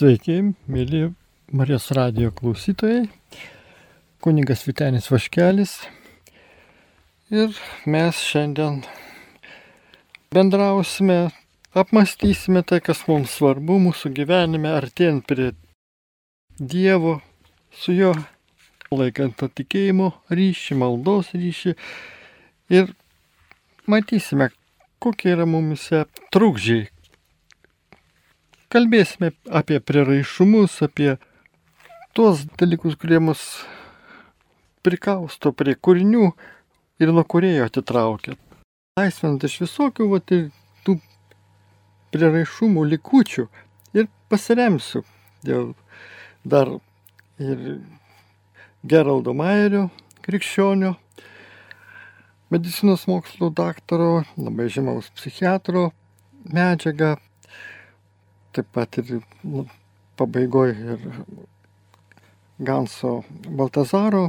Sveiki, mėly Marijos radijo klausytojai, kuningas Vitenis Vaškelis. Ir mes šiandien bendrausime, apmastysime tai, kas mums svarbu mūsų gyvenime, artėjant prie Dievo, su juo laikant tą tikėjimo ryšį, maldos ryšį. Ir matysime, kokie yra mumise trukdžiai, Kalbėsime apie prieraišumus, apie tuos dalykus, kurie mus prikausto prie kūrinių ir nuo kurėjo atitraukia. Laisvinant iš visokių vat, tų prieraišumų likučių ir pasiremsiu dėl dar ir Geraldo Mairio, krikščionio, medicinos mokslo daktaro, labai žymaus psichiatro medžiagą taip pat ir nu, pabaigoje ir Ganso Baltazaro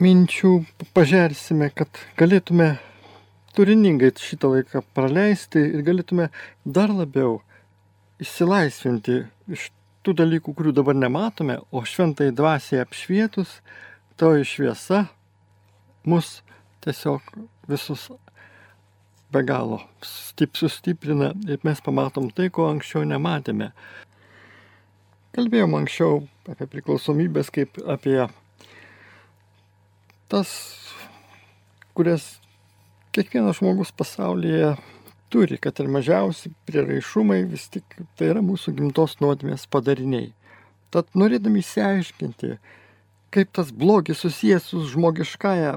minčių pažersime, kad galėtume turiningai šitą laiką praleisti ir galėtume dar labiau išsilaisvinti iš tų dalykų, kurių dabar nematome, o šventai dvasiai apšvietus, toji šviesa mus tiesiog visus be galo stip, sustiprina ir mes pamatom tai, ko anksčiau nematėme. Kalbėjom anksčiau apie priklausomybės kaip apie tas, kurias kiekvienas žmogus pasaulyje turi, kad ir mažiausi prieraišumai vis tik tai yra mūsų gimtos nuodėmės padariniai. Tad norėdami įsiaiškinti, kaip tas blogis susijęs su žmogiškąja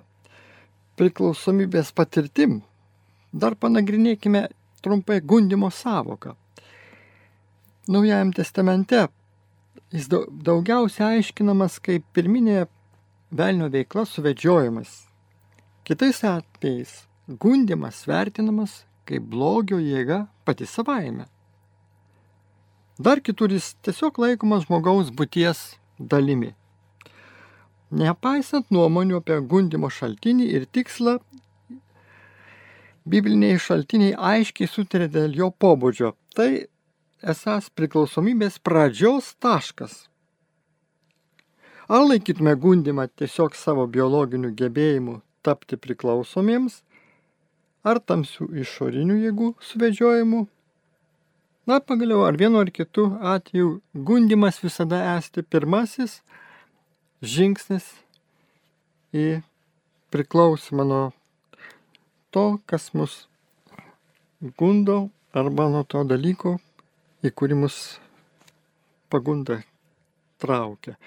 priklausomybės patirtim, Dar panagrinėkime trumpai gundimo savoką. Naujajam testamente jis daugiausia aiškinamas kaip pirminė velnio veikla suvedžiojimas. Kitais atvejais gundimas vertinamas kaip blogio jėga pati savaime. Dar kitur jis tiesiog laikomas žmogaus būties dalimi. Nepaisant nuomonių apie gundimo šaltinį ir tikslą, bibliniai šaltiniai aiškiai sutarė dėl jo pobūdžio. Tai esas priklausomybės pradžios taškas. Ar laikytume gundimą tiesiog savo biologinių gebėjimų tapti priklausomiems, ar tamsių išorinių jėgų suvedžiojimu? Na, pagaliau, ar vienu ar kitu atveju gundimas visada esti pirmasis žingsnis į priklausimą nuo to, kas mus gundo arba nuo to dalyko, į kurį mus pagunda traukia.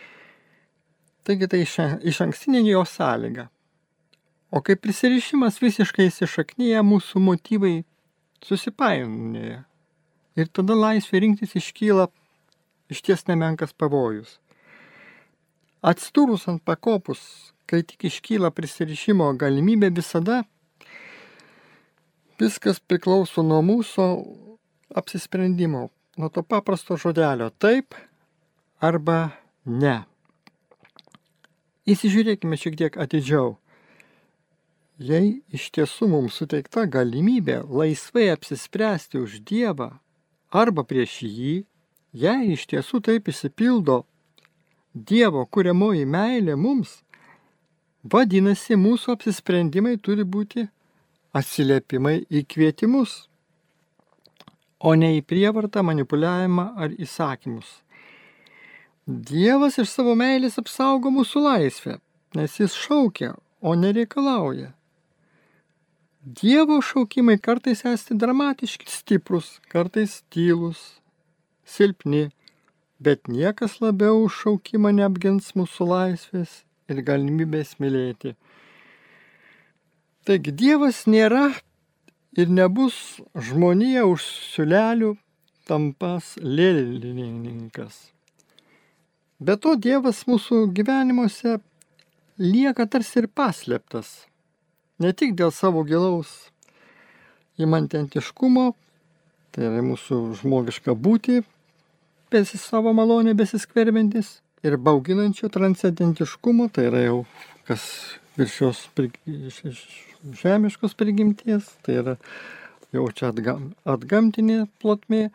Taigi tai iš ankstinė jo sąlyga. O kaip prisirišimas visiškai įsišaknyja, mūsų motyvai susipainioja. Ir tada laisvė rinktis iškyla iš ties nemenkas pavojus. Atstūrus ant pakopus, kai tik iškyla prisirišimo galimybė visada Viskas priklauso nuo mūsų apsisprendimo, nuo to paprasto žodelio taip arba ne. Įsižiūrėkime šiek tiek atidžiau. Jei iš tiesų mums suteikta galimybė laisvai apsispręsti už Dievą arba prieš jį, jei iš tiesų taip įsipildo Dievo kuriamoji meilė mums, vadinasi, mūsų apsisprendimai turi būti atsiliepimai į kvietimus, o ne į prievartą, manipuliavimą ar įsakymus. Dievas iš savo meilės apsaugo mūsų laisvę, nes jis šaukia, o nereikalauja. Dievo šaukimai kartais esti dramatiški, stiprus, kartais tylus, silpni, bet niekas labiau šaukimą neapgins mūsų laisvės ir galimybės mylėti. Taigi Dievas nėra ir nebus žmonija už siulelių tampas lėlininkas. Be to Dievas mūsų gyvenimuose lieka tarsi ir paslėptas. Ne tik dėl savo gilaus įmantentiškumo, tai yra mūsų žmogiška būti, besi savo malonė besiskverbintis ir bauginančio transcendentiškumo, tai yra jau kas virš šios žemiškos prigimties, tai yra jau čia atgam, atgamtinė plotmė,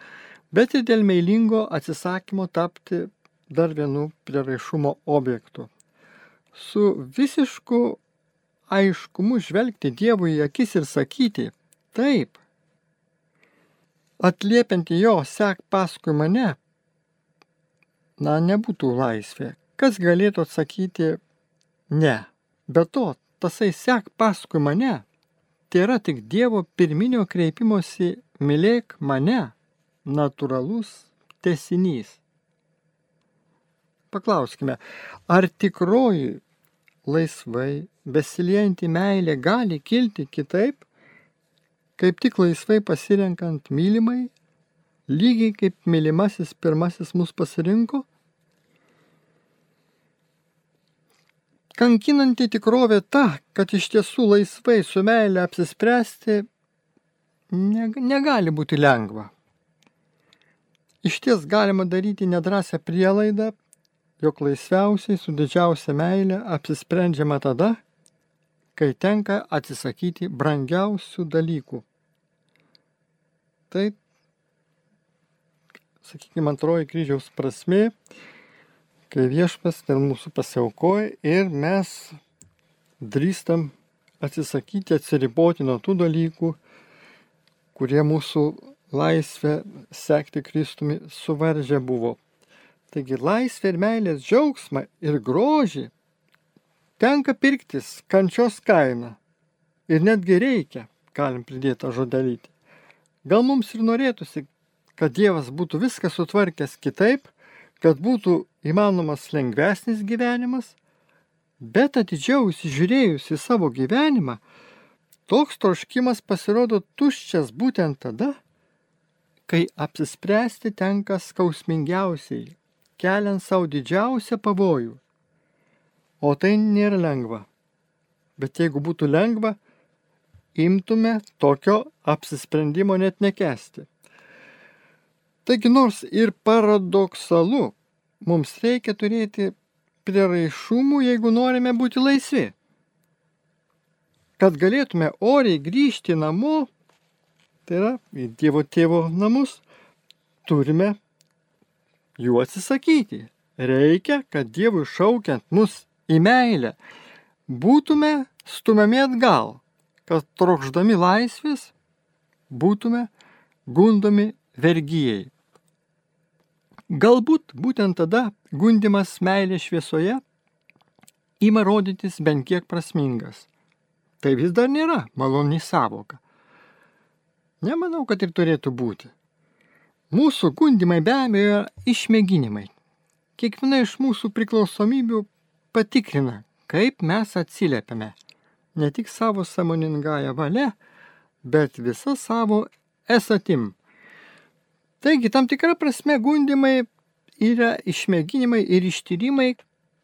bet ir dėl meilingo atsisakymo tapti dar vienu prieraišumo objektu. Su visišku aiškumu žvelgti Dievui į akis ir sakyti, taip, atliepiant jo, sek paskui mane, na, nebūtų laisvė. Kas galėtų atsakyti ne? Be to, tasai sek paskui mane, tai yra tik Dievo pirminio kreipimosi mylėk mane, natūralus tesinys. Paklauskime, ar tikroji laisvai besiliejanti meilė gali kilti kitaip, kaip tik laisvai pasirenkant mylimai, lygiai kaip mylimasis pirmasis mus pasirinko? Kankinanti tikrovė ta, kad iš tiesų laisvai su meilė apsispręsti negali būti lengva. Iš ties galima daryti nedrasę prielaidą, jog laisviausiai su didžiausia meilė apsisprendžiama tada, kai tenka atsisakyti brangiausių dalykų. Tai, sakykime, antroji kryžiaus prasme, kai viešpas dėl mūsų pasiaukoja ir mes drįstam atsisakyti, atsiriboti nuo tų dalykų, kurie mūsų laisvę sekti Kristumi suvaržę buvo. Taigi laisvę ir meilės džiaugsmą ir grožį tenka pirktis kančios kaina. Ir netgi reikia, galim pridėti tą žodelį. Gal mums ir norėtųsi, kad Dievas būtų viską sutvarkęs kitaip, kad būtų įmanomas lengvesnis gyvenimas, bet atidžiau įsižiūrėjus į savo gyvenimą, toks troškimas pasirodo tuščias būtent tada, kai apsispręsti tenka skausmingiausiai keliant savo didžiausią pavojų. O tai nėra lengva. Bet jeigu būtų lengva, imtume tokio apsisprendimo net nekesti. Taigi nors ir paradoksalu, mums reikia turėti prieraišumų, jeigu norime būti laisvi. Kad galėtume oriai grįžti namo, tai yra į Dievo tėvo namus, turime jų atsisakyti. Reikia, kad Dievui šaukiant mus į meilę, būtume stumiami atgal, kad trokšdami laisvės būtume gundomi vergyjei. Galbūt būtent tada gundimas meilė šviesoje ima rodytis bent kiek prasmingas. Tai vis dar nėra maloni savoka. Nemanau, kad ir turėtų būti. Mūsų gundimai be abejo yra išmėginimai. Kiekviena iš mūsų priklausomybių patikrina, kaip mes atsiliepiame. Ne tik savo samoningąją valią, bet visą savo esatim. Taigi, tam tikra prasme gundimai yra išmėginimai ir ištyrimai,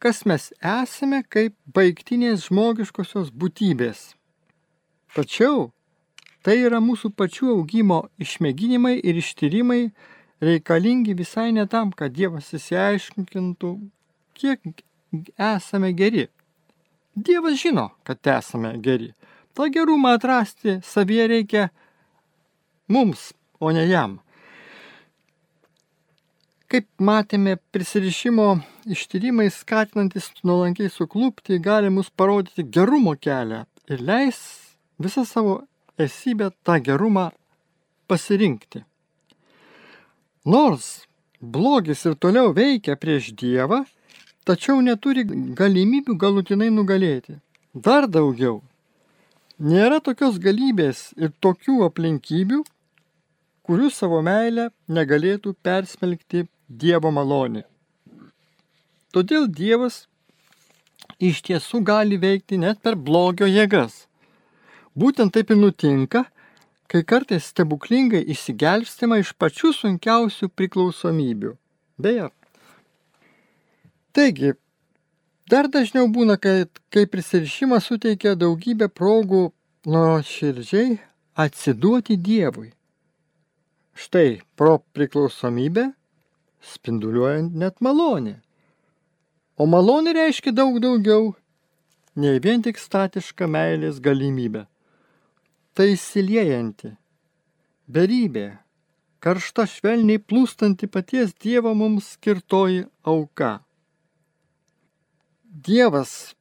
kas mes esame kaip baigtinės žmogiškosios būtybės. Tačiau Tai yra mūsų pačių augimo išmėginimai ir ištyrimai reikalingi visai ne tam, kad Dievas įsiaiškintų, kiek esame geri. Dievas žino, kad esame geri. Ta gerumą atrasti savyje reikia mums, o ne jam. Kaip matėme, prisirišimo ištyrimai skatinantis nuolankiai suklūpti gali mus parodyti gerumo kelią ir leis visą savo esybę tą gerumą pasirinkti. Nors blogis ir toliau veikia prieš Dievą, tačiau neturi galimybių galutinai nugalėti. Dar daugiau. Nėra tokios galybės ir tokių aplinkybių, kurių savo meilę negalėtų persmelkti Dievo malonė. Todėl Dievas iš tiesų gali veikti net per blogio jėgas. Būtent taip ir nutinka, kai kartais stebuklingai išsigelbstima iš pačių sunkiausių priklausomybių. Beje. Taigi, dar dažniau būna, kad kai prisirišimas suteikia daugybę progų nuoširdžiai atsiduoti Dievui. Štai pro priklausomybę spinduliuojant net malonė. O malonė reiškia daug daugiau nei vien tik statišką meilės galimybę tai įsiliejanti, beribė, karšta švelniai plūstanti paties Dievo mums skirtoji auka. Dievas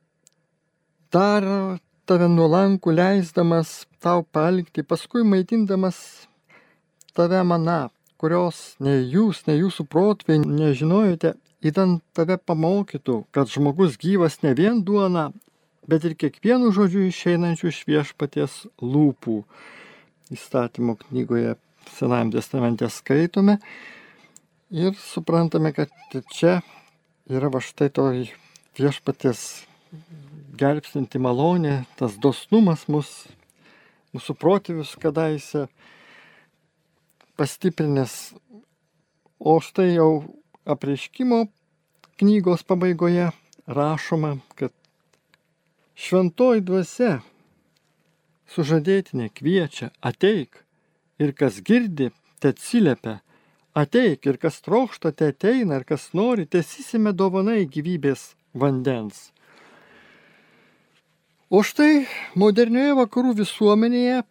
daro tave nuolankų leisdamas tau palikti, paskui maitindamas tave mana, kurios nei jūs, nei jūsų protviai nežinojote, įdant tave pamokytų, kad žmogus gyvas ne vien duona, bet ir kiekvienu žodžiu išeinančiu iš viešpaties lūpų. Įstatymo knygoje Senajame testamente skaitome ir suprantame, kad čia yra va štai to viešpaties gelbstinti malonė, tas dosnumas mus, mūsų protėvius kadaise pastiprinęs. O štai jau apreiškimo knygos pabaigoje rašoma, kad šventoji dvasia sužadėtinė kviečia ateik ir kas girdi, te atsiliepia, ateik ir kas trokšta, te ateina ir kas nori, tiesysime dovanai gyvybės vandens. O štai modernioje vakarų visuomenėje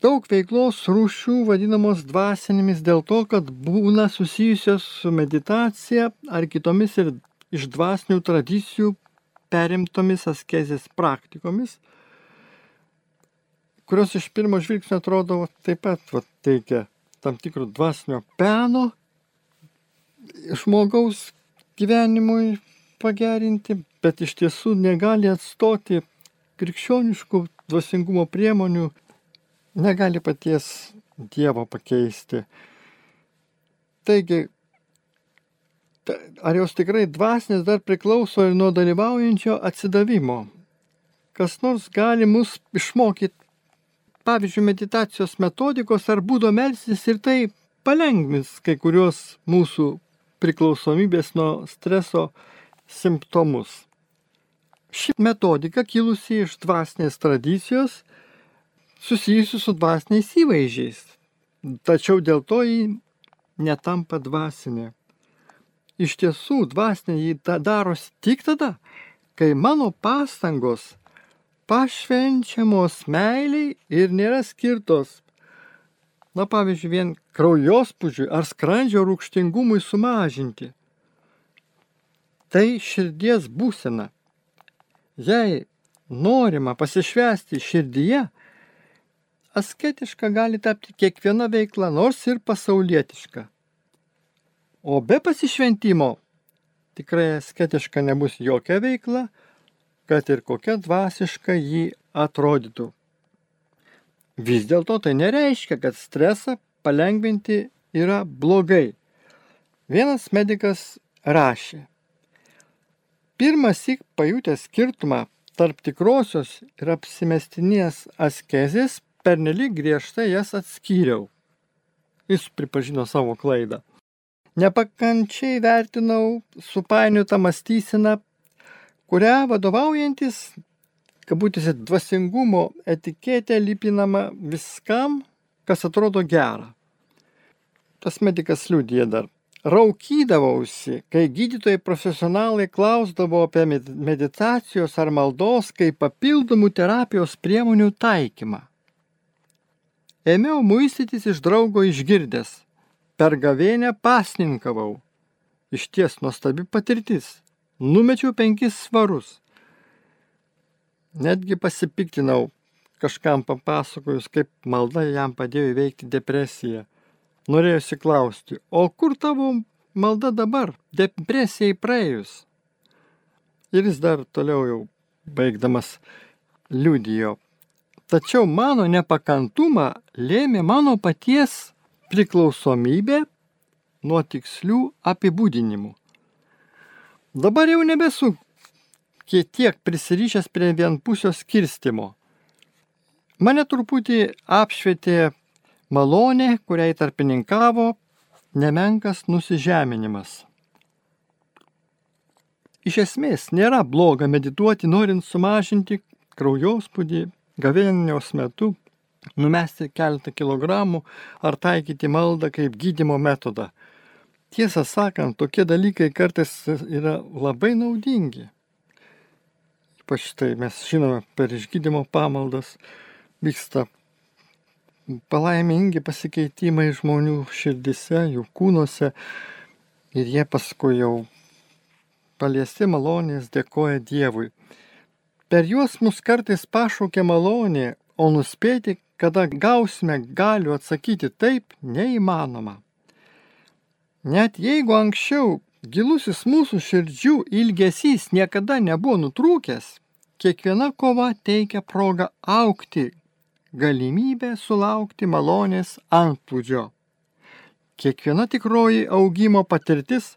daug veiklos rūšių vadinamos dvasinėmis dėl to, kad būna susijusios su meditacija ar kitomis ir iš dvasinių tradicijų perimtomis askezės praktikomis, kurios iš pirmo žvilgsnio atrodo taip pat va, teikia tam tikrų dvasinio peno žmogaus gyvenimui pagerinti, bet iš tiesų negali atstoti krikščioniškų dvasingumo priemonių, negali paties Dievo pakeisti. Taigi, ar jos tikrai dvasinės dar priklauso ir nuo dalyvaujančio atsidavimo. Kas nors gali mus išmokyti, pavyzdžiui, meditacijos metodikos ar būdo melsis ir tai palengvins kai kurios mūsų priklausomybės nuo streso simptomus. Ši metodika kilusi iš dvasinės tradicijos susijusi su dvasiniais įvaizdžiais, tačiau dėl to jį netampa dvasinė. Iš tiesų, dvasinė jį darosi tik tada, kai mano pastangos pašvenčiamos meiliai ir nėra skirtos, na pavyzdžiui, vien kraujospūdžiui ar skrandžio rūkštingumui sumažinti tai širdies būsena. Jei norima pasišvesti širdyje, asketiška gali tapti kiekviena veikla, nors ir pasaulietiška. O be pasišventimo tikrai asketiška nebus jokia veikla, kad ir kokia dvasiška jį atrodytų. Vis dėlto tai nereiškia, kad stresą palengvinti yra blogai. Vienas medikas rašė, pirmąsyk pajutęs skirtumą tarp tikrosios ir apsimestinės askezės, pernelyg griežtai jas atskyriau. Jis pripažino savo klaidą. Nepakančiai vertinau supainiotą mąstyseną, kurią vadovaujantis, kabutėse, dvasingumo etiketė lipinama viskam, kas atrodo gera. Tas medikas liūdė dar raukydavausi, kai gydytojai profesionalai klausdavo apie meditacijos ar maldos kaip papildomų terapijos priemonių taikymą. Ėmiau muistytis iš draugo išgirdęs. Per gavėnę pasninkavau. Iš ties nuostabi patirtis. Numečiau penkis svarus. Netgi pasipiktinau kažkam papasakojus, kaip malda jam padėjo įveikti depresiją norėjusi klausti, o kur tavo malda dabar, depresijai praėjus? Ir jis dar toliau jau baigdamas liudijo. Tačiau mano nepakantumą lėmė mano paties priklausomybė nuo tikslių apibūdinimų. Dabar jau nebesu tiek prisirišęs prie vienpusio skirstimo. Mane truputį apšvietė malonė, kuriai tarpininkavo nemenkas nusižeminimas. Iš esmės nėra bloga medituoti norint sumažinti kraujospūdį gavėnios metu, numesti keletą kilogramų ar taikyti maldą kaip gydimo metodą. Tiesą sakant, tokie dalykai kartais yra labai naudingi. Ypač tai mes žinome, per išgydymo pamaldas vyksta palaimingi pasikeitimai žmonių širdise, jų kūnuose ir jie paskui jau paliesti malonės dėkoja Dievui. Per juos mus kartais pašaukia malonė, o nuspėti, kada gausime galiu atsakyti taip, neįmanoma. Net jeigu anksčiau gilusis mūsų širdžių ilgesys niekada nebuvo nutrūkęs, kiekviena kova teikia progą aukti, galimybę sulaukti malonės antplūdžio. Kiekviena tikroji augimo patirtis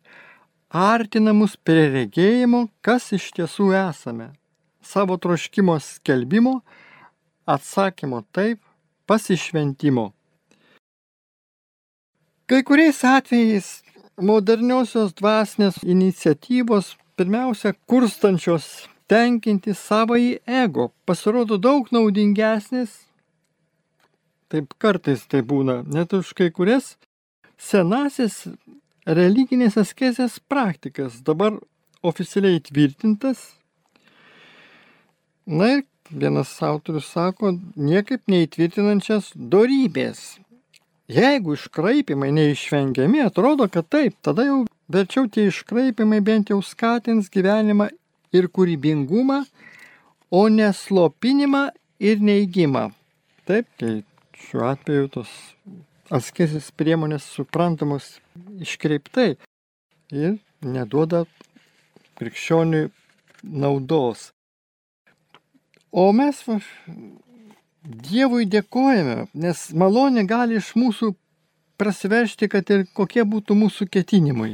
artina mus prie regėjimo, kas iš tiesų esame, savo troškimo skelbimo, atsakymo taip, pasišventimo. Kai kuriais atvejais moderniosios dvasinės iniciatyvos, pirmiausia, kurstančios tenkinti savąjį ego, pasirodo daug naudingesnės, taip kartais tai būna, net už kai kurias senasis religinės askezės praktikas, dabar oficialiai tvirtintas. Na ir vienas autorius sako, niekaip neįtvirtinančias dorybės. Jeigu iškraipimai neišvengiami, atrodo, kad taip, tada jau verčiau tie iškraipimai bent jau skatins gyvenimą ir kūrybingumą, o neslopinimą ir neįgymą. Taip, tai šiuo atveju tos askezės priemonės suprantamos iškreiptai ir neduoda krikščioniui naudos. O mes va, Dievui dėkojame, nes malonė gali iš mūsų prasiveršti, kad ir kokie būtų mūsų ketinimai.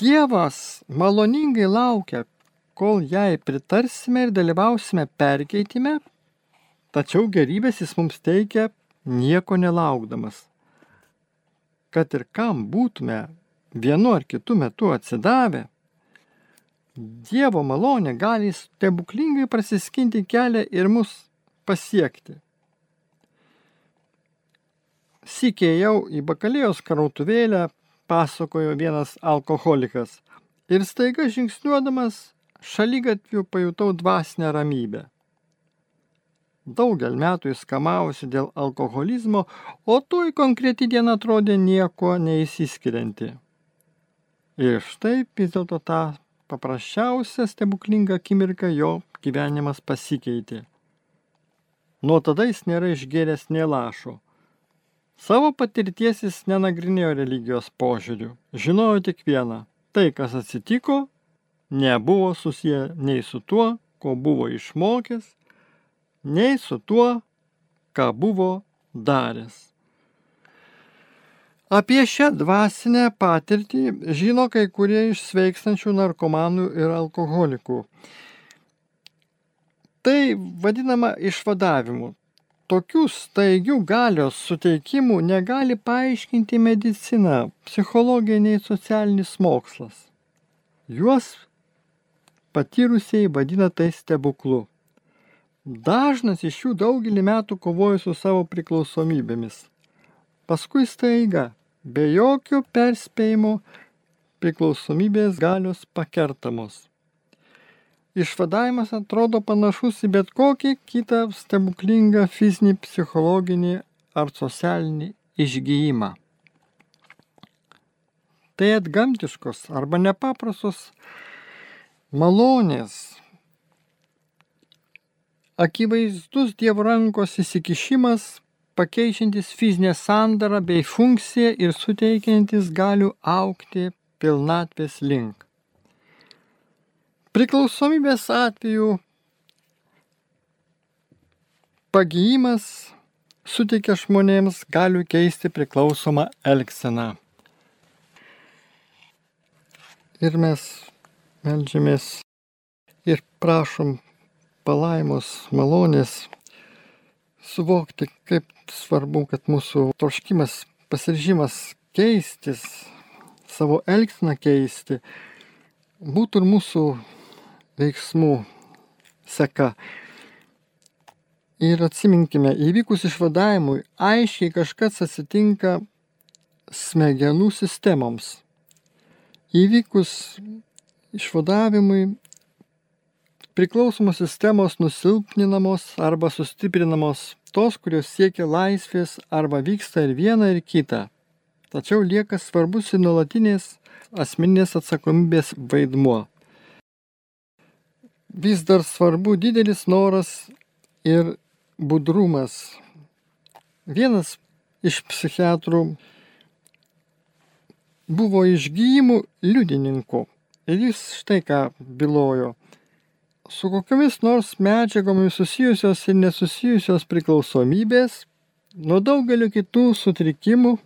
Dievas maloningai laukia, kol jai pritarsime ir dalyvausime perkeitime, tačiau gerybės jis mums teikia nieko nelaukdamas kad ir kam būtume vienu ar kitu metu atsidavę, Dievo malonė gali stebuklingai prasiskinti kelią ir mus pasiekti. Sikėjau į bakalėjos krautuvėlę, pasakojo vienas alkoholikas, ir staiga žingsniuodamas šalygatvių pajutau dvasinę ramybę daugel metų jis kamavosi dėl alkoholizmo, o toj konkreti diena atrodė nieko neįsiskirianti. Ir štai vis dėlto tą paprasčiausią stebuklingą akimirką jo gyvenimas pasikeitė. Nuo tada jis nėra išgėręs nie lašo. Savo patirties jis nenagrinėjo religijos požiūrių, žinojo tik vieną - tai, kas atsitiko, nebuvo susiję nei su tuo, ko buvo išmokęs, nei su tuo, ką buvo daręs. Apie šią dvasinę patirtį žino kai kurie iš sveikstančių narkomanų ir alkoholikų. Tai vadinama išvadavimu. Tokių staigių galios suteikimų negali paaiškinti medicina, psichologija nei socialinis mokslas. Juos patyrusiai vadina tai stebuklu. Dažnas iš jų daugelį metų kovojo su savo priklausomybėmis. Paskui staiga, be jokio perspėjimo, priklausomybės galios pakertamos. Išvadavimas atrodo panašus į bet kokį kitą stebuklingą fizinį, psichologinį ar socialinį išgyjimą. Tai atgamtiškos arba nepaprastos malonės, akivaizdus Dievo rankos įsikišimas, pakeičiantis fizinę sandarą bei funkciją ir suteikiantis galių aukti pilnatvės link. Priklausomybės atveju pagyjimas suteikia žmonėms galių keisti priklausomą elgseną. Ir mes melžiamės ir prašom palaimos, malonės, suvokti, kaip svarbu, kad mūsų troškimas, pasiryžimas keistis, savo elgseną keisti, būtų ir mūsų veiksmų seka. Ir atsiminkime, įvykus išvadavimui, aiškiai kažkas atsitinka smegenų sistemoms. Įvykus išvadavimui priklausomos sistemos nusilpninamos arba sustiprinamos tos, kurios siekia laisvės arba vyksta ir viena ir kita. Tačiau lieka svarbus ir nuolatinės asmeninės atsakomybės vaidmuo. Vis dar svarbu didelis noras ir budrumas. Vienas iš psichiatrų buvo išgyjimų liudininku ir jis štai ką bylojo. Su kokiamis nors medžiagomis susijusios ir nesusijusios priklausomybės, nuo daugelio kitų sutrikimų,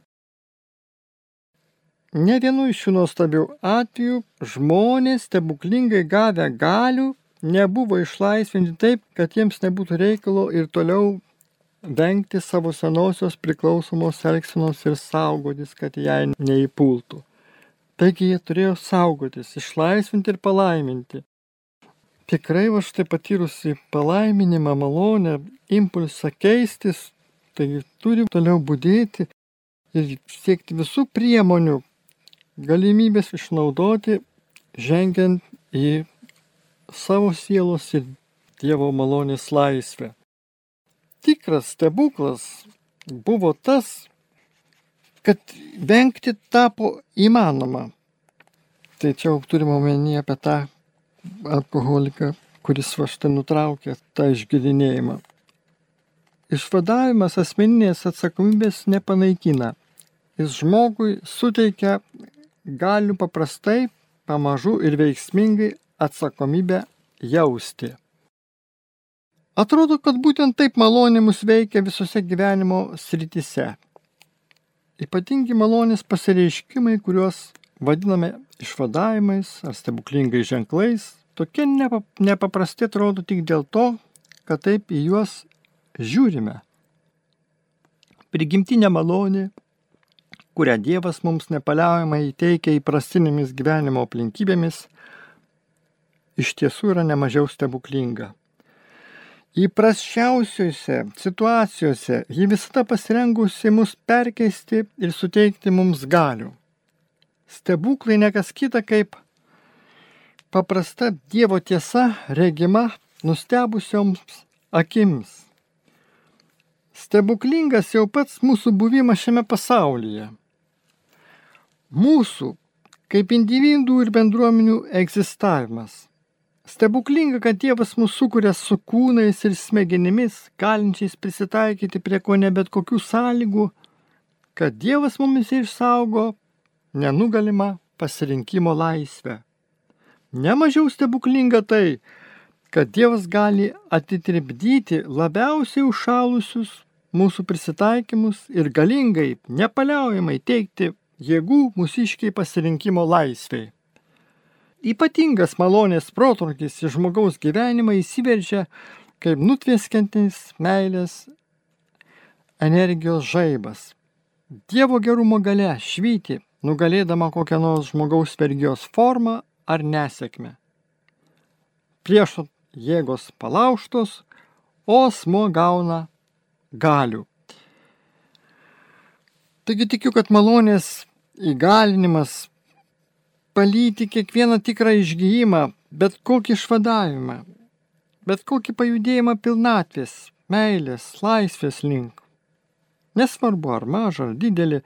ne vienu iš šių nuostabių atvejų žmonės stebuklingai gavę galių nebuvo išlaisvinti taip, kad jiems nebūtų reikalo ir toliau vengti savo senosios priklausomos elgsenos ir saugotis, kad jai neįpultų. Taigi jie turėjo saugotis, išlaisvinti ir palaiminti. Tikrai va štai patyrusi palaiminimą, malonę, impulsą keistis, taigi turi toliau būdėti ir siekti visų priemonių, galimybės išnaudoti, žengiant į savo sielos ir Dievo malonės laisvę tikras stebuklas buvo tas, kad vengti tapo įmanoma. Tai čia jau turime omeny apie tą alkoholiką, kuris va štai nutraukė tą išgirinėjimą. Išvadavimas asmeninės atsakomybės nepanaikina. Jis žmogui suteikia galių paprastai, pamažu ir veiksmingai atsakomybę jausti. Atrodo, kad būtent taip malonė mus veikia visose gyvenimo sritise. Ypatingi malonės pasireiškimai, kuriuos vadiname išvadavimais ar stebuklingais ženklais, tokie nepaprasti atrodo tik dėl to, kad taip į juos žiūrime. Prigimtinė malonė, kurią Dievas mums nepaliaujamai įteikia įprastinėmis gyvenimo aplinkybėmis, iš tiesų yra nemažiau stebuklinga. Įprasčiausiuose situacijose ji visada pasirengusi mus perkeisti ir suteikti mums galių. Stebuklai nekas kita kaip paprasta Dievo tiesa regima nustebusioms akims. Stebuklingas jau pats mūsų buvimas šiame pasaulyje. Mūsų kaip individų ir bendruomenių egzistavimas. Stebuklinga, kad Dievas mūsų sukuria su kūnais ir smegenimis, galinčiais prisitaikyti prie ko ne bet kokių sąlygų, kad Dievas mumis išsaugo nenugalimą pasirinkimo laisvę. Nemažiau stebuklinga tai, kad Dievas gali atitripdyti labiausiai užšalusius mūsų prisitaikymus ir galingai, nepaliaujamai teikti jėgų mūsiškiai pasirinkimo laisviai. Ypatingas malonės protrukis į žmogaus gyvenimą įsiveržia kaip nutvieskintis meilės energijos žaibas. Dievo gerumo gale švyti, nugalėdama kokią nors žmogaus vergijos formą ar nesėkmę. Priešo jėgos palauštos, o asmo gauna galių. Taigi tikiu, kad malonės įgalinimas palyti kiekvieną tikrą išgyjimą, bet kokį išvadavimą, bet kokį pajudėjimą pilnatvės, meilės, laisvės link. Nesvarbu ar mažą, ar didelį,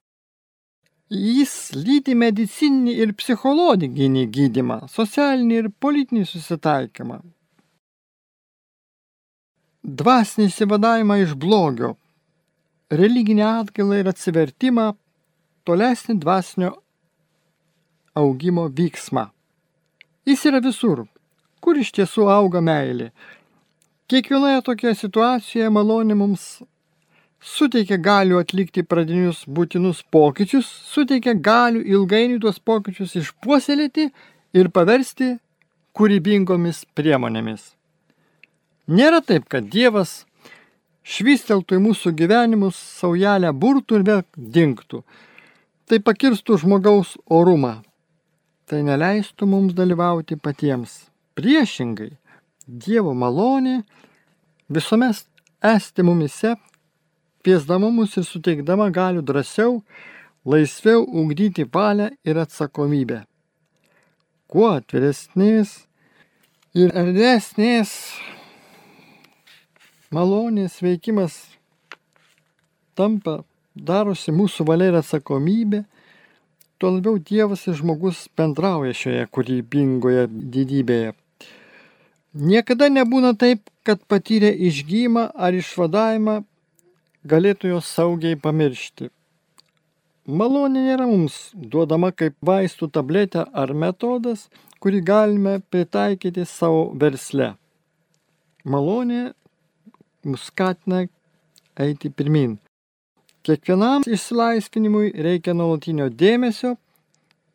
jis lydi medicininį ir psichologinį gydimą, socialinį ir politinį susitaikymą. Dvasinį įsivadavimą iš blogio, religinį atgailą ir atsivertimą, tolesnį dvasinio augimo vyksmą. Jis yra visur, kur iš tiesų auga meilė. Kiekvienoje tokioje situacijoje malonė mums suteikia galių atlikti pradinius būtinus pokyčius, suteikia galių ilgainiui tuos pokyčius išpuoselėti ir paversti kūrybingomis priemonėmis. Nėra taip, kad Dievas švisteltų į mūsų gyvenimus saujelę burtų ir vėl dinktų. Tai pakirstų žmogaus orumą tai neleistų mums dalyvauti patiems. Priešingai, Dievo malonė visuomet esti mumise, piesdama mus ir suteikdama galių drąsiau, laisviau ugdyti valią ir atsakomybę. Kuo atviresnės ir erdvesnės malonės veikimas tampa, darosi mūsų valia ir atsakomybė, tuo labiau Dievas ir žmogus bendrauja šioje kūrybingoje didybėje. Niekada nebūna taip, kad patyrę išgymą ar išvadavimą galėtų jos saugiai pamiršti. Malonė nėra mums duodama kaip vaistų tabletė ar metodas, kurį galime pritaikyti savo versle. Malonė mus skatina eiti pirmin. Kiekvienam išsilaisvinimui reikia nuolatinio dėmesio,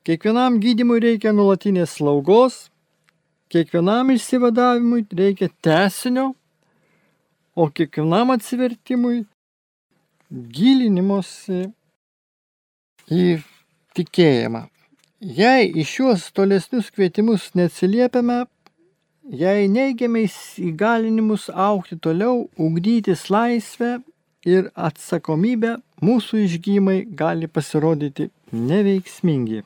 kiekvienam gydimui reikia nuolatinės slaugos, kiekvienam išsivadavimui reikia tesinio, o kiekvienam atsivertimui gilinimosi į tikėjimą. Jei iš šiuos tolesnius kvietimus neatsiliepiame, jei neigiamais įgalinimus aukti toliau, ugdytis laisvę ir atsakomybę, mūsų išgymai gali pasirodyti neveiksmingi.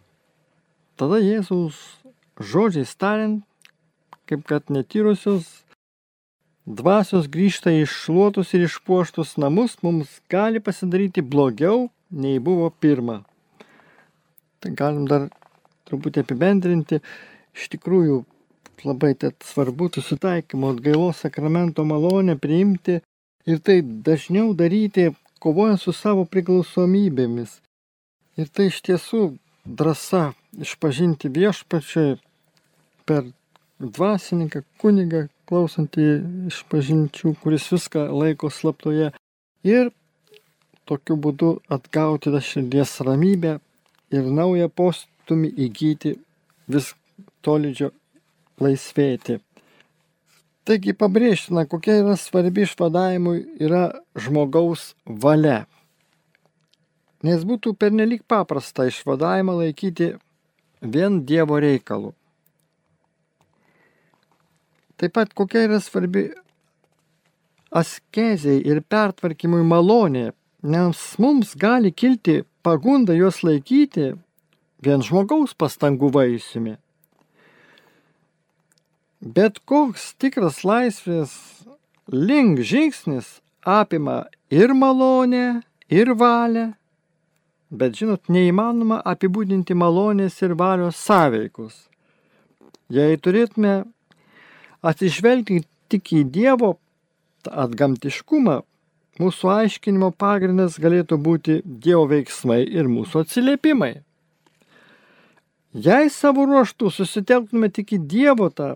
Tada Jėzaus žodžiais tariant, kaip kad netyrusios dvasios grįžta į iššluotus ir išpuoštus namus, mums gali pasidaryti blogiau, nei buvo pirma. Tai galim dar truputį apibendrinti. Iš tikrųjų, labai tad svarbu susitaikymo atgailos sakramento malonę priimti ir tai dažniau daryti, kovojant su savo priklausomybėmis. Ir tai iš tiesų drąsa išpažinti viešpačiai per dvasininką, kunigą, klausantį išpažinčių, kuris viską laiko slaptoje. Ir tokiu būdu atgauti tą širdies ramybę ir naują postumį įgyti vis tolydžio laisvėti. Taigi pabrėžtina, kokia yra svarbi išvadavimui yra žmogaus valia. Nes būtų pernelik paprasta išvadavimą laikyti vien Dievo reikalu. Taip pat kokia yra svarbi askeziai ir pertvarkymui malonė, nes mums gali kilti pagunda juos laikyti vien žmogaus pastangų vaisiumi. Bet koks tikras laisvės link žingsnis apima ir malonę, ir valią. Bet žinot, neįmanoma apibūdinti malonės ir valios sąveikus. Jei turėtume atsižvelgti tik į Dievo atgamtiškumą, mūsų aiškinimo pagrindas galėtų būti Dievo veiksmai ir mūsų atsiliepimai. Jei savo ruoštų susitelktume tik į Dievo tą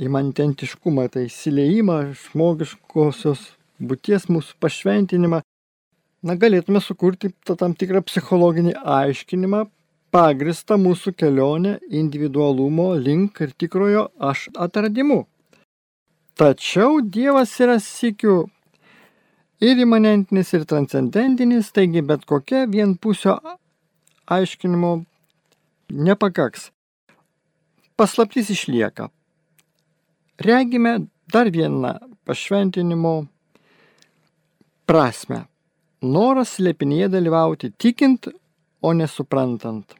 imanentiškumą, tai įsileimą žmogiškosios būties mūsų pašventinimą, na, galėtume sukurti tam tikrą psichologinį aiškinimą, pagristą mūsų kelionę individualumo link ir tikrojo aš atradimu. Tačiau Dievas yra sikių ir imanentinis, ir transcendentinis, taigi bet kokia vienpusio aiškinimo nepakaks. Paslaptis išlieka regime dar vieną pašventinimo prasme. Noras slėpinėje dalyvauti tikint, o nesuprantant.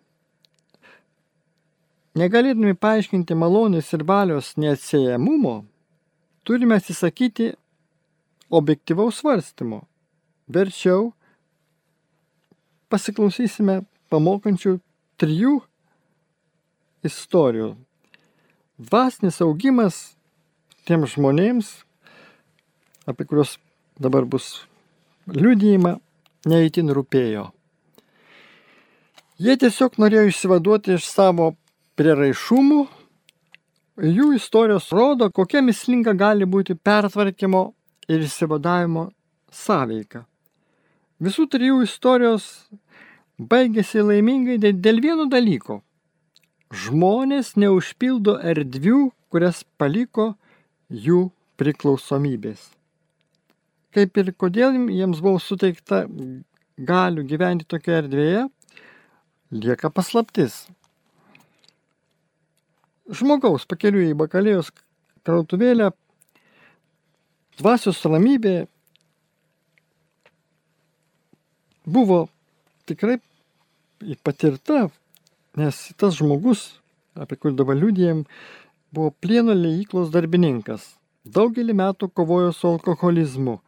Negalėdami paaiškinti malonės ir valios neatsiejamumo, turime atsisakyti objektivaus svarstymo. Verčiau pasiklausysime pamokančių trijų istorijų. Dvasinis augimas tiems žmonėms, apie kuriuos dabar bus liudijima, neįtin rūpėjo. Jie tiesiog norėjo išsivaduoti iš savo prieraišumų. Jų istorijos rodo, kokia mislinga gali būti pertvarkymo ir išsivadavimo sąveika. Visų trijų istorijos baigėsi laimingai dėl vieno dalyko. Žmonės neužpildo erdvių, kurias paliko jų priklausomybės. Kaip ir kodėl jiems buvo suteikta galių gyventi tokioje erdvėje, lieka paslaptis. Žmogaus pakeliu į bakalėjos krautuvėlę dvasios ramybė buvo tikrai patirta, nes tas žmogus, apie kurį dabar liūdėjom, buvo plieno liejyklos darbininkas. Daugelį metų kovojo su alkoholizmu.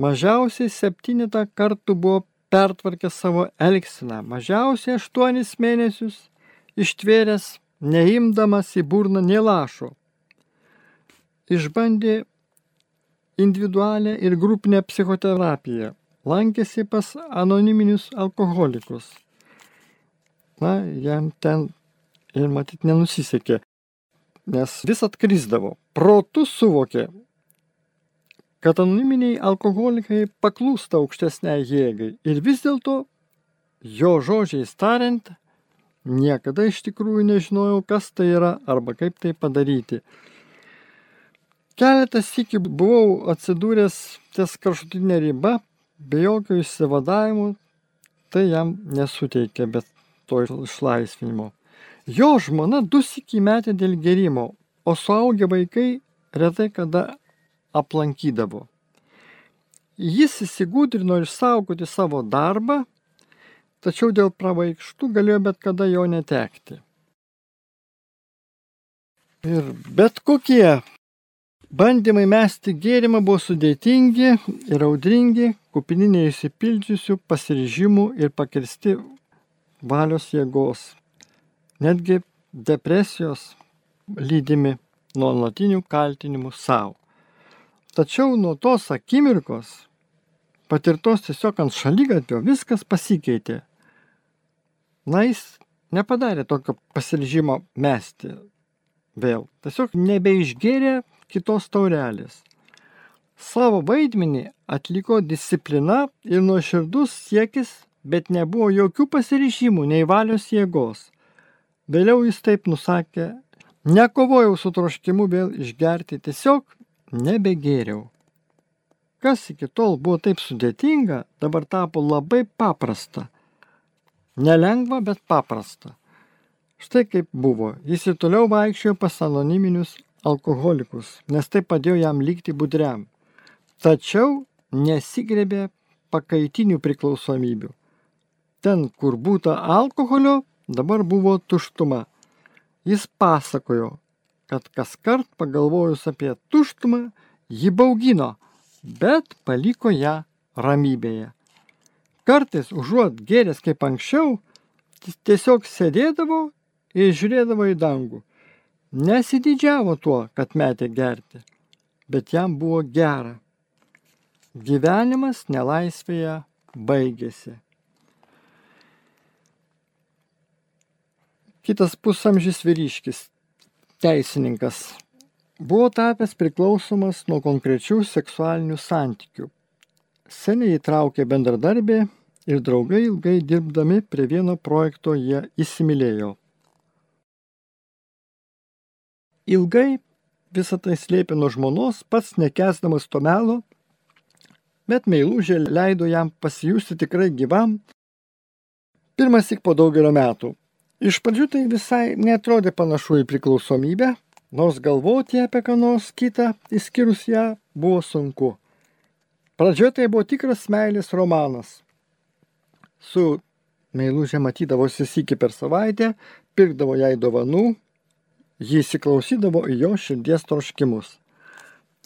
mažiausiai septynetą kartų buvo pertvarkęs savo elgseną, mažiausiai aštuonis mėnesius ištvėręs, neimdamas į burną nelašo. Išbandė individualią ir grupinę psichoterapiją, lankėsi pas anoniminius alkoholikus. Na, jam ten ir matyt nenusisekė, nes vis atkrisdavo. Protu suvokė, kad anoniminiai alkoholikai paklūsta aukštesniai jėgai ir vis dėlto, jo žodžiais tariant, niekada iš tikrųjų nežinojau, kas tai yra arba kaip tai padaryti. Keletas iki buvau atsidūręs ties kraštutinė riba, be jokio išsivadavimo, tai jam nesuteikė, bet to išlaisvinimo. Jo žmona du sėki metė dėl gerimo, o suaugę vaikai retai kada aplankydavo. Jis įsigūdrino išsaugoti savo darbą, tačiau dėl pravaikštų galėjo bet kada jo netekti. Ir bet kokie bandymai mesti gėrimą buvo sudėtingi ir audringi, kupini neįsipildžiusių pasiryžimų ir pakirsti valios jėgos. Netgi depresijos lydimi nuolatinių kaltinimų savo. Tačiau nuo tos akimirkos, patirtos tiesiog ant šalygatvio, viskas pasikeitė. Na, jis nepadarė tokio pasiryžimo mesti vėl. Tiesiog nebeišgėrė kitos taurelės. Savo vaidmenį atliko disciplina ir nuoširdus siekis, bet nebuvo jokių pasiryžimų nei valios jėgos. Vėliau jis taip nusakė, nekovojau su troškimu vėl išgerti, tiesiog nebegėriau. Kas iki tol buvo taip sudėtinga, dabar tapo labai paprasta. Nelengva, bet paprasta. Štai kaip buvo. Jis ir toliau vaikščiojo pas anoniminius alkoholikus, nes tai padėjo jam likti budriam. Tačiau nesigrebė pakaitinių priklausomybių. Ten, kur būta alkoholio, dabar buvo tuštuma. Jis pasakojo, kad kas kart pagalvojus apie tuštumą, ji baugino, bet paliko ją ramybėje. Kartais užuot gėręs kaip anksčiau, tiesiog sėdėdavo ir žiūrėdavo į dangų. Nesididžiavo tuo, kad metė gerti, bet jam buvo gera. Gyvenimas nelaisvėje baigėsi. Kitas pusamžis vyriškis teisininkas. Buvo tapęs priklausomas nuo konkrečių seksualinių santykių. Seniai įtraukė bendradarbė ir draugai ilgai dirbdami prie vieno projekto jie įsimylėjo. Ilgai visą tai slėpė nuo žmonos, pats nekesdamas to melo, bet meilužė leido jam pasijusti tikrai gyvam. Pirmas tik po daugelio metų. Iš pradžių tai visai netrodė panašu į priklausomybę, nors galvoti apie ką nors kitą, išskyrus ją, buvo sunku. Pradžioje tai buvo tikras meilės romanas. Su meilužė matydavosi sykį per savaitę, pirkdavo jai dovanų, jį įsiklausydavo į jo širdies troškimus.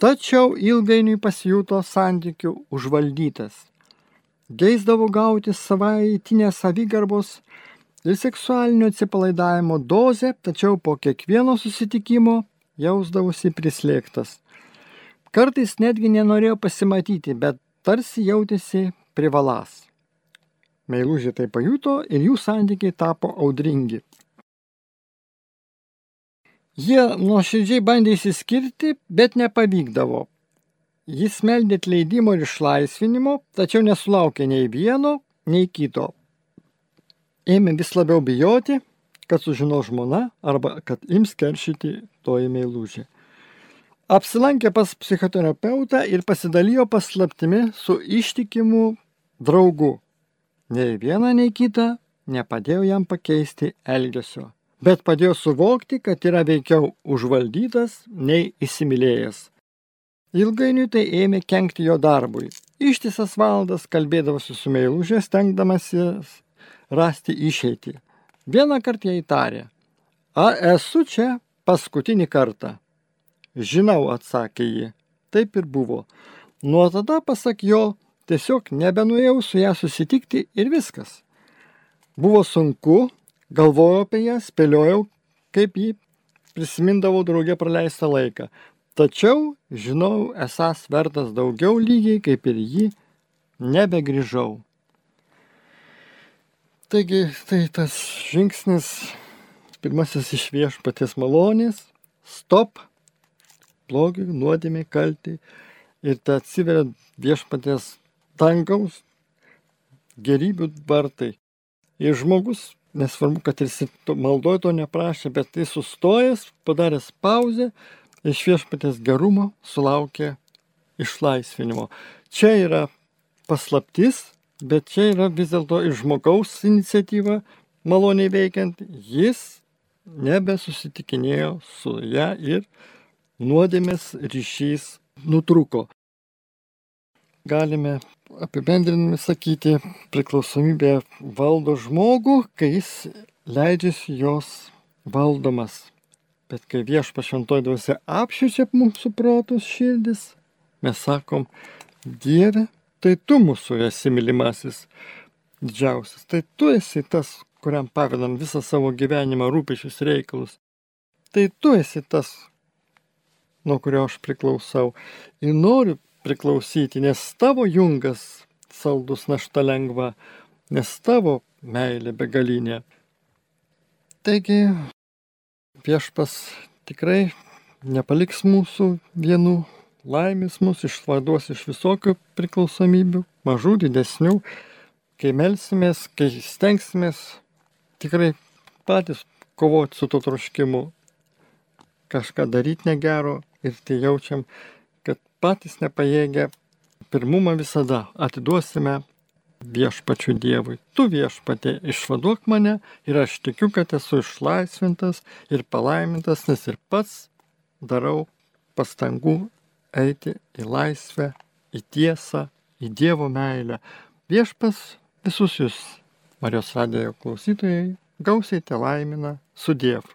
Tačiau ilgainiui pasijuto santykių užvaldytas. Geisdavo gauti savaitinę savigarbos ir seksualinio atsipalaidavimo dozę, tačiau po kiekvieno susitikimo jausdavosi prislėgtas. Kartais netgi nenorėjo pasimatyti, bet tarsi jautėsi privalas. Meilužė tai pajuto ir jų santykiai tapo audringi. Jie nuoširdžiai bandė įsiskirti, bet nepavykdavo. Jis meldė atleidimo ir išlaisvinimo, tačiau nesulaukė nei vieno, nei kito ėmė vis labiau bijoti, kad sužino žmona arba kad ims keršyti toji meilužė. Apsilankė pas psichoterapeutą ir pasidalijo paslaptimi su ištikimu draugu. Nei viena, nei kita nepadėjo jam pakeisti elgesio, bet padėjo suvokti, kad yra veikiau užvaldytas nei įsimylėjęs. Ilgainiui tai ėmė kenkti jo darbui. Ištisas valandas kalbėdavosi su meilužė, stengdamasis rasti išeitį. Vieną kartą jai tarė, ar esu čia paskutinį kartą? Žinau, atsakė ji. Taip ir buvo. Nuo tada, pasak jo, tiesiog nebenuėjau su ją susitikti ir viskas. Buvo sunku, galvojau apie ją, spėliojau, kaip jį prisimindavau draugė praleistą laiką. Tačiau žinau, esas vertas daugiau lygiai kaip ir jį, nebegrįžau. Taigi tai tas žingsnis, pirmasis iš viešpatės malonės, stop, blogiui, nuodėmiai, kaltai ir tai atsiveria viešpatės dangaus gerybių vartai. Ir žmogus, nesvarbu, kad jis maldojo to neprašė, bet jis sustojęs, padaręs pauzę, iš viešpatės gerumo sulaukė išlaisvinimo. Čia yra paslaptis, bet čia yra vis dėlto iš žmogaus iniciatyva maloniai veikiant, jis nebesusitikinėjo su ją ir nuodėmės ryšys nutrūko. Galime apibendrinami sakyti, priklausomybė valdo žmogų, kai jis leidžiasi jos valdomas. Bet kai viešpa šventoji dvasia apšiučia mūsų protus širdis, mes sakom, Dieve, tai tu mūsų esi mylimasis didžiausias, tai tu esi tas, kuriam pavedam visą savo gyvenimą rūpešius reikalus. Tai tu esi tas, nuo kurio aš priklausau. Ir noriu priklausyti, nes tavo jungas saldus našta lengva, nes tavo meilė begalinė. Taigi viešpas tikrai nepaliks mūsų vienų, laimės mus išvaduos iš visokių priklausomybių, mažų, didesnių. Kai melsimės, kai stengsimės tikrai patys kovoti su to troškimu, kažką daryti negero ir tai jaučiam, kad patys nepajėgia, pirmumą visada atiduosime viešpačių Dievui. Tu viešpatė išvaduok mane ir aš tikiu, kad esu išlaisvintas ir palaimintas, nes ir pats darau pastangų eiti į laisvę, į tiesą, į Dievo meilę. Viešpas visus jūs, Marijos radėjo klausytojai, gausiai te laimina su Dievu.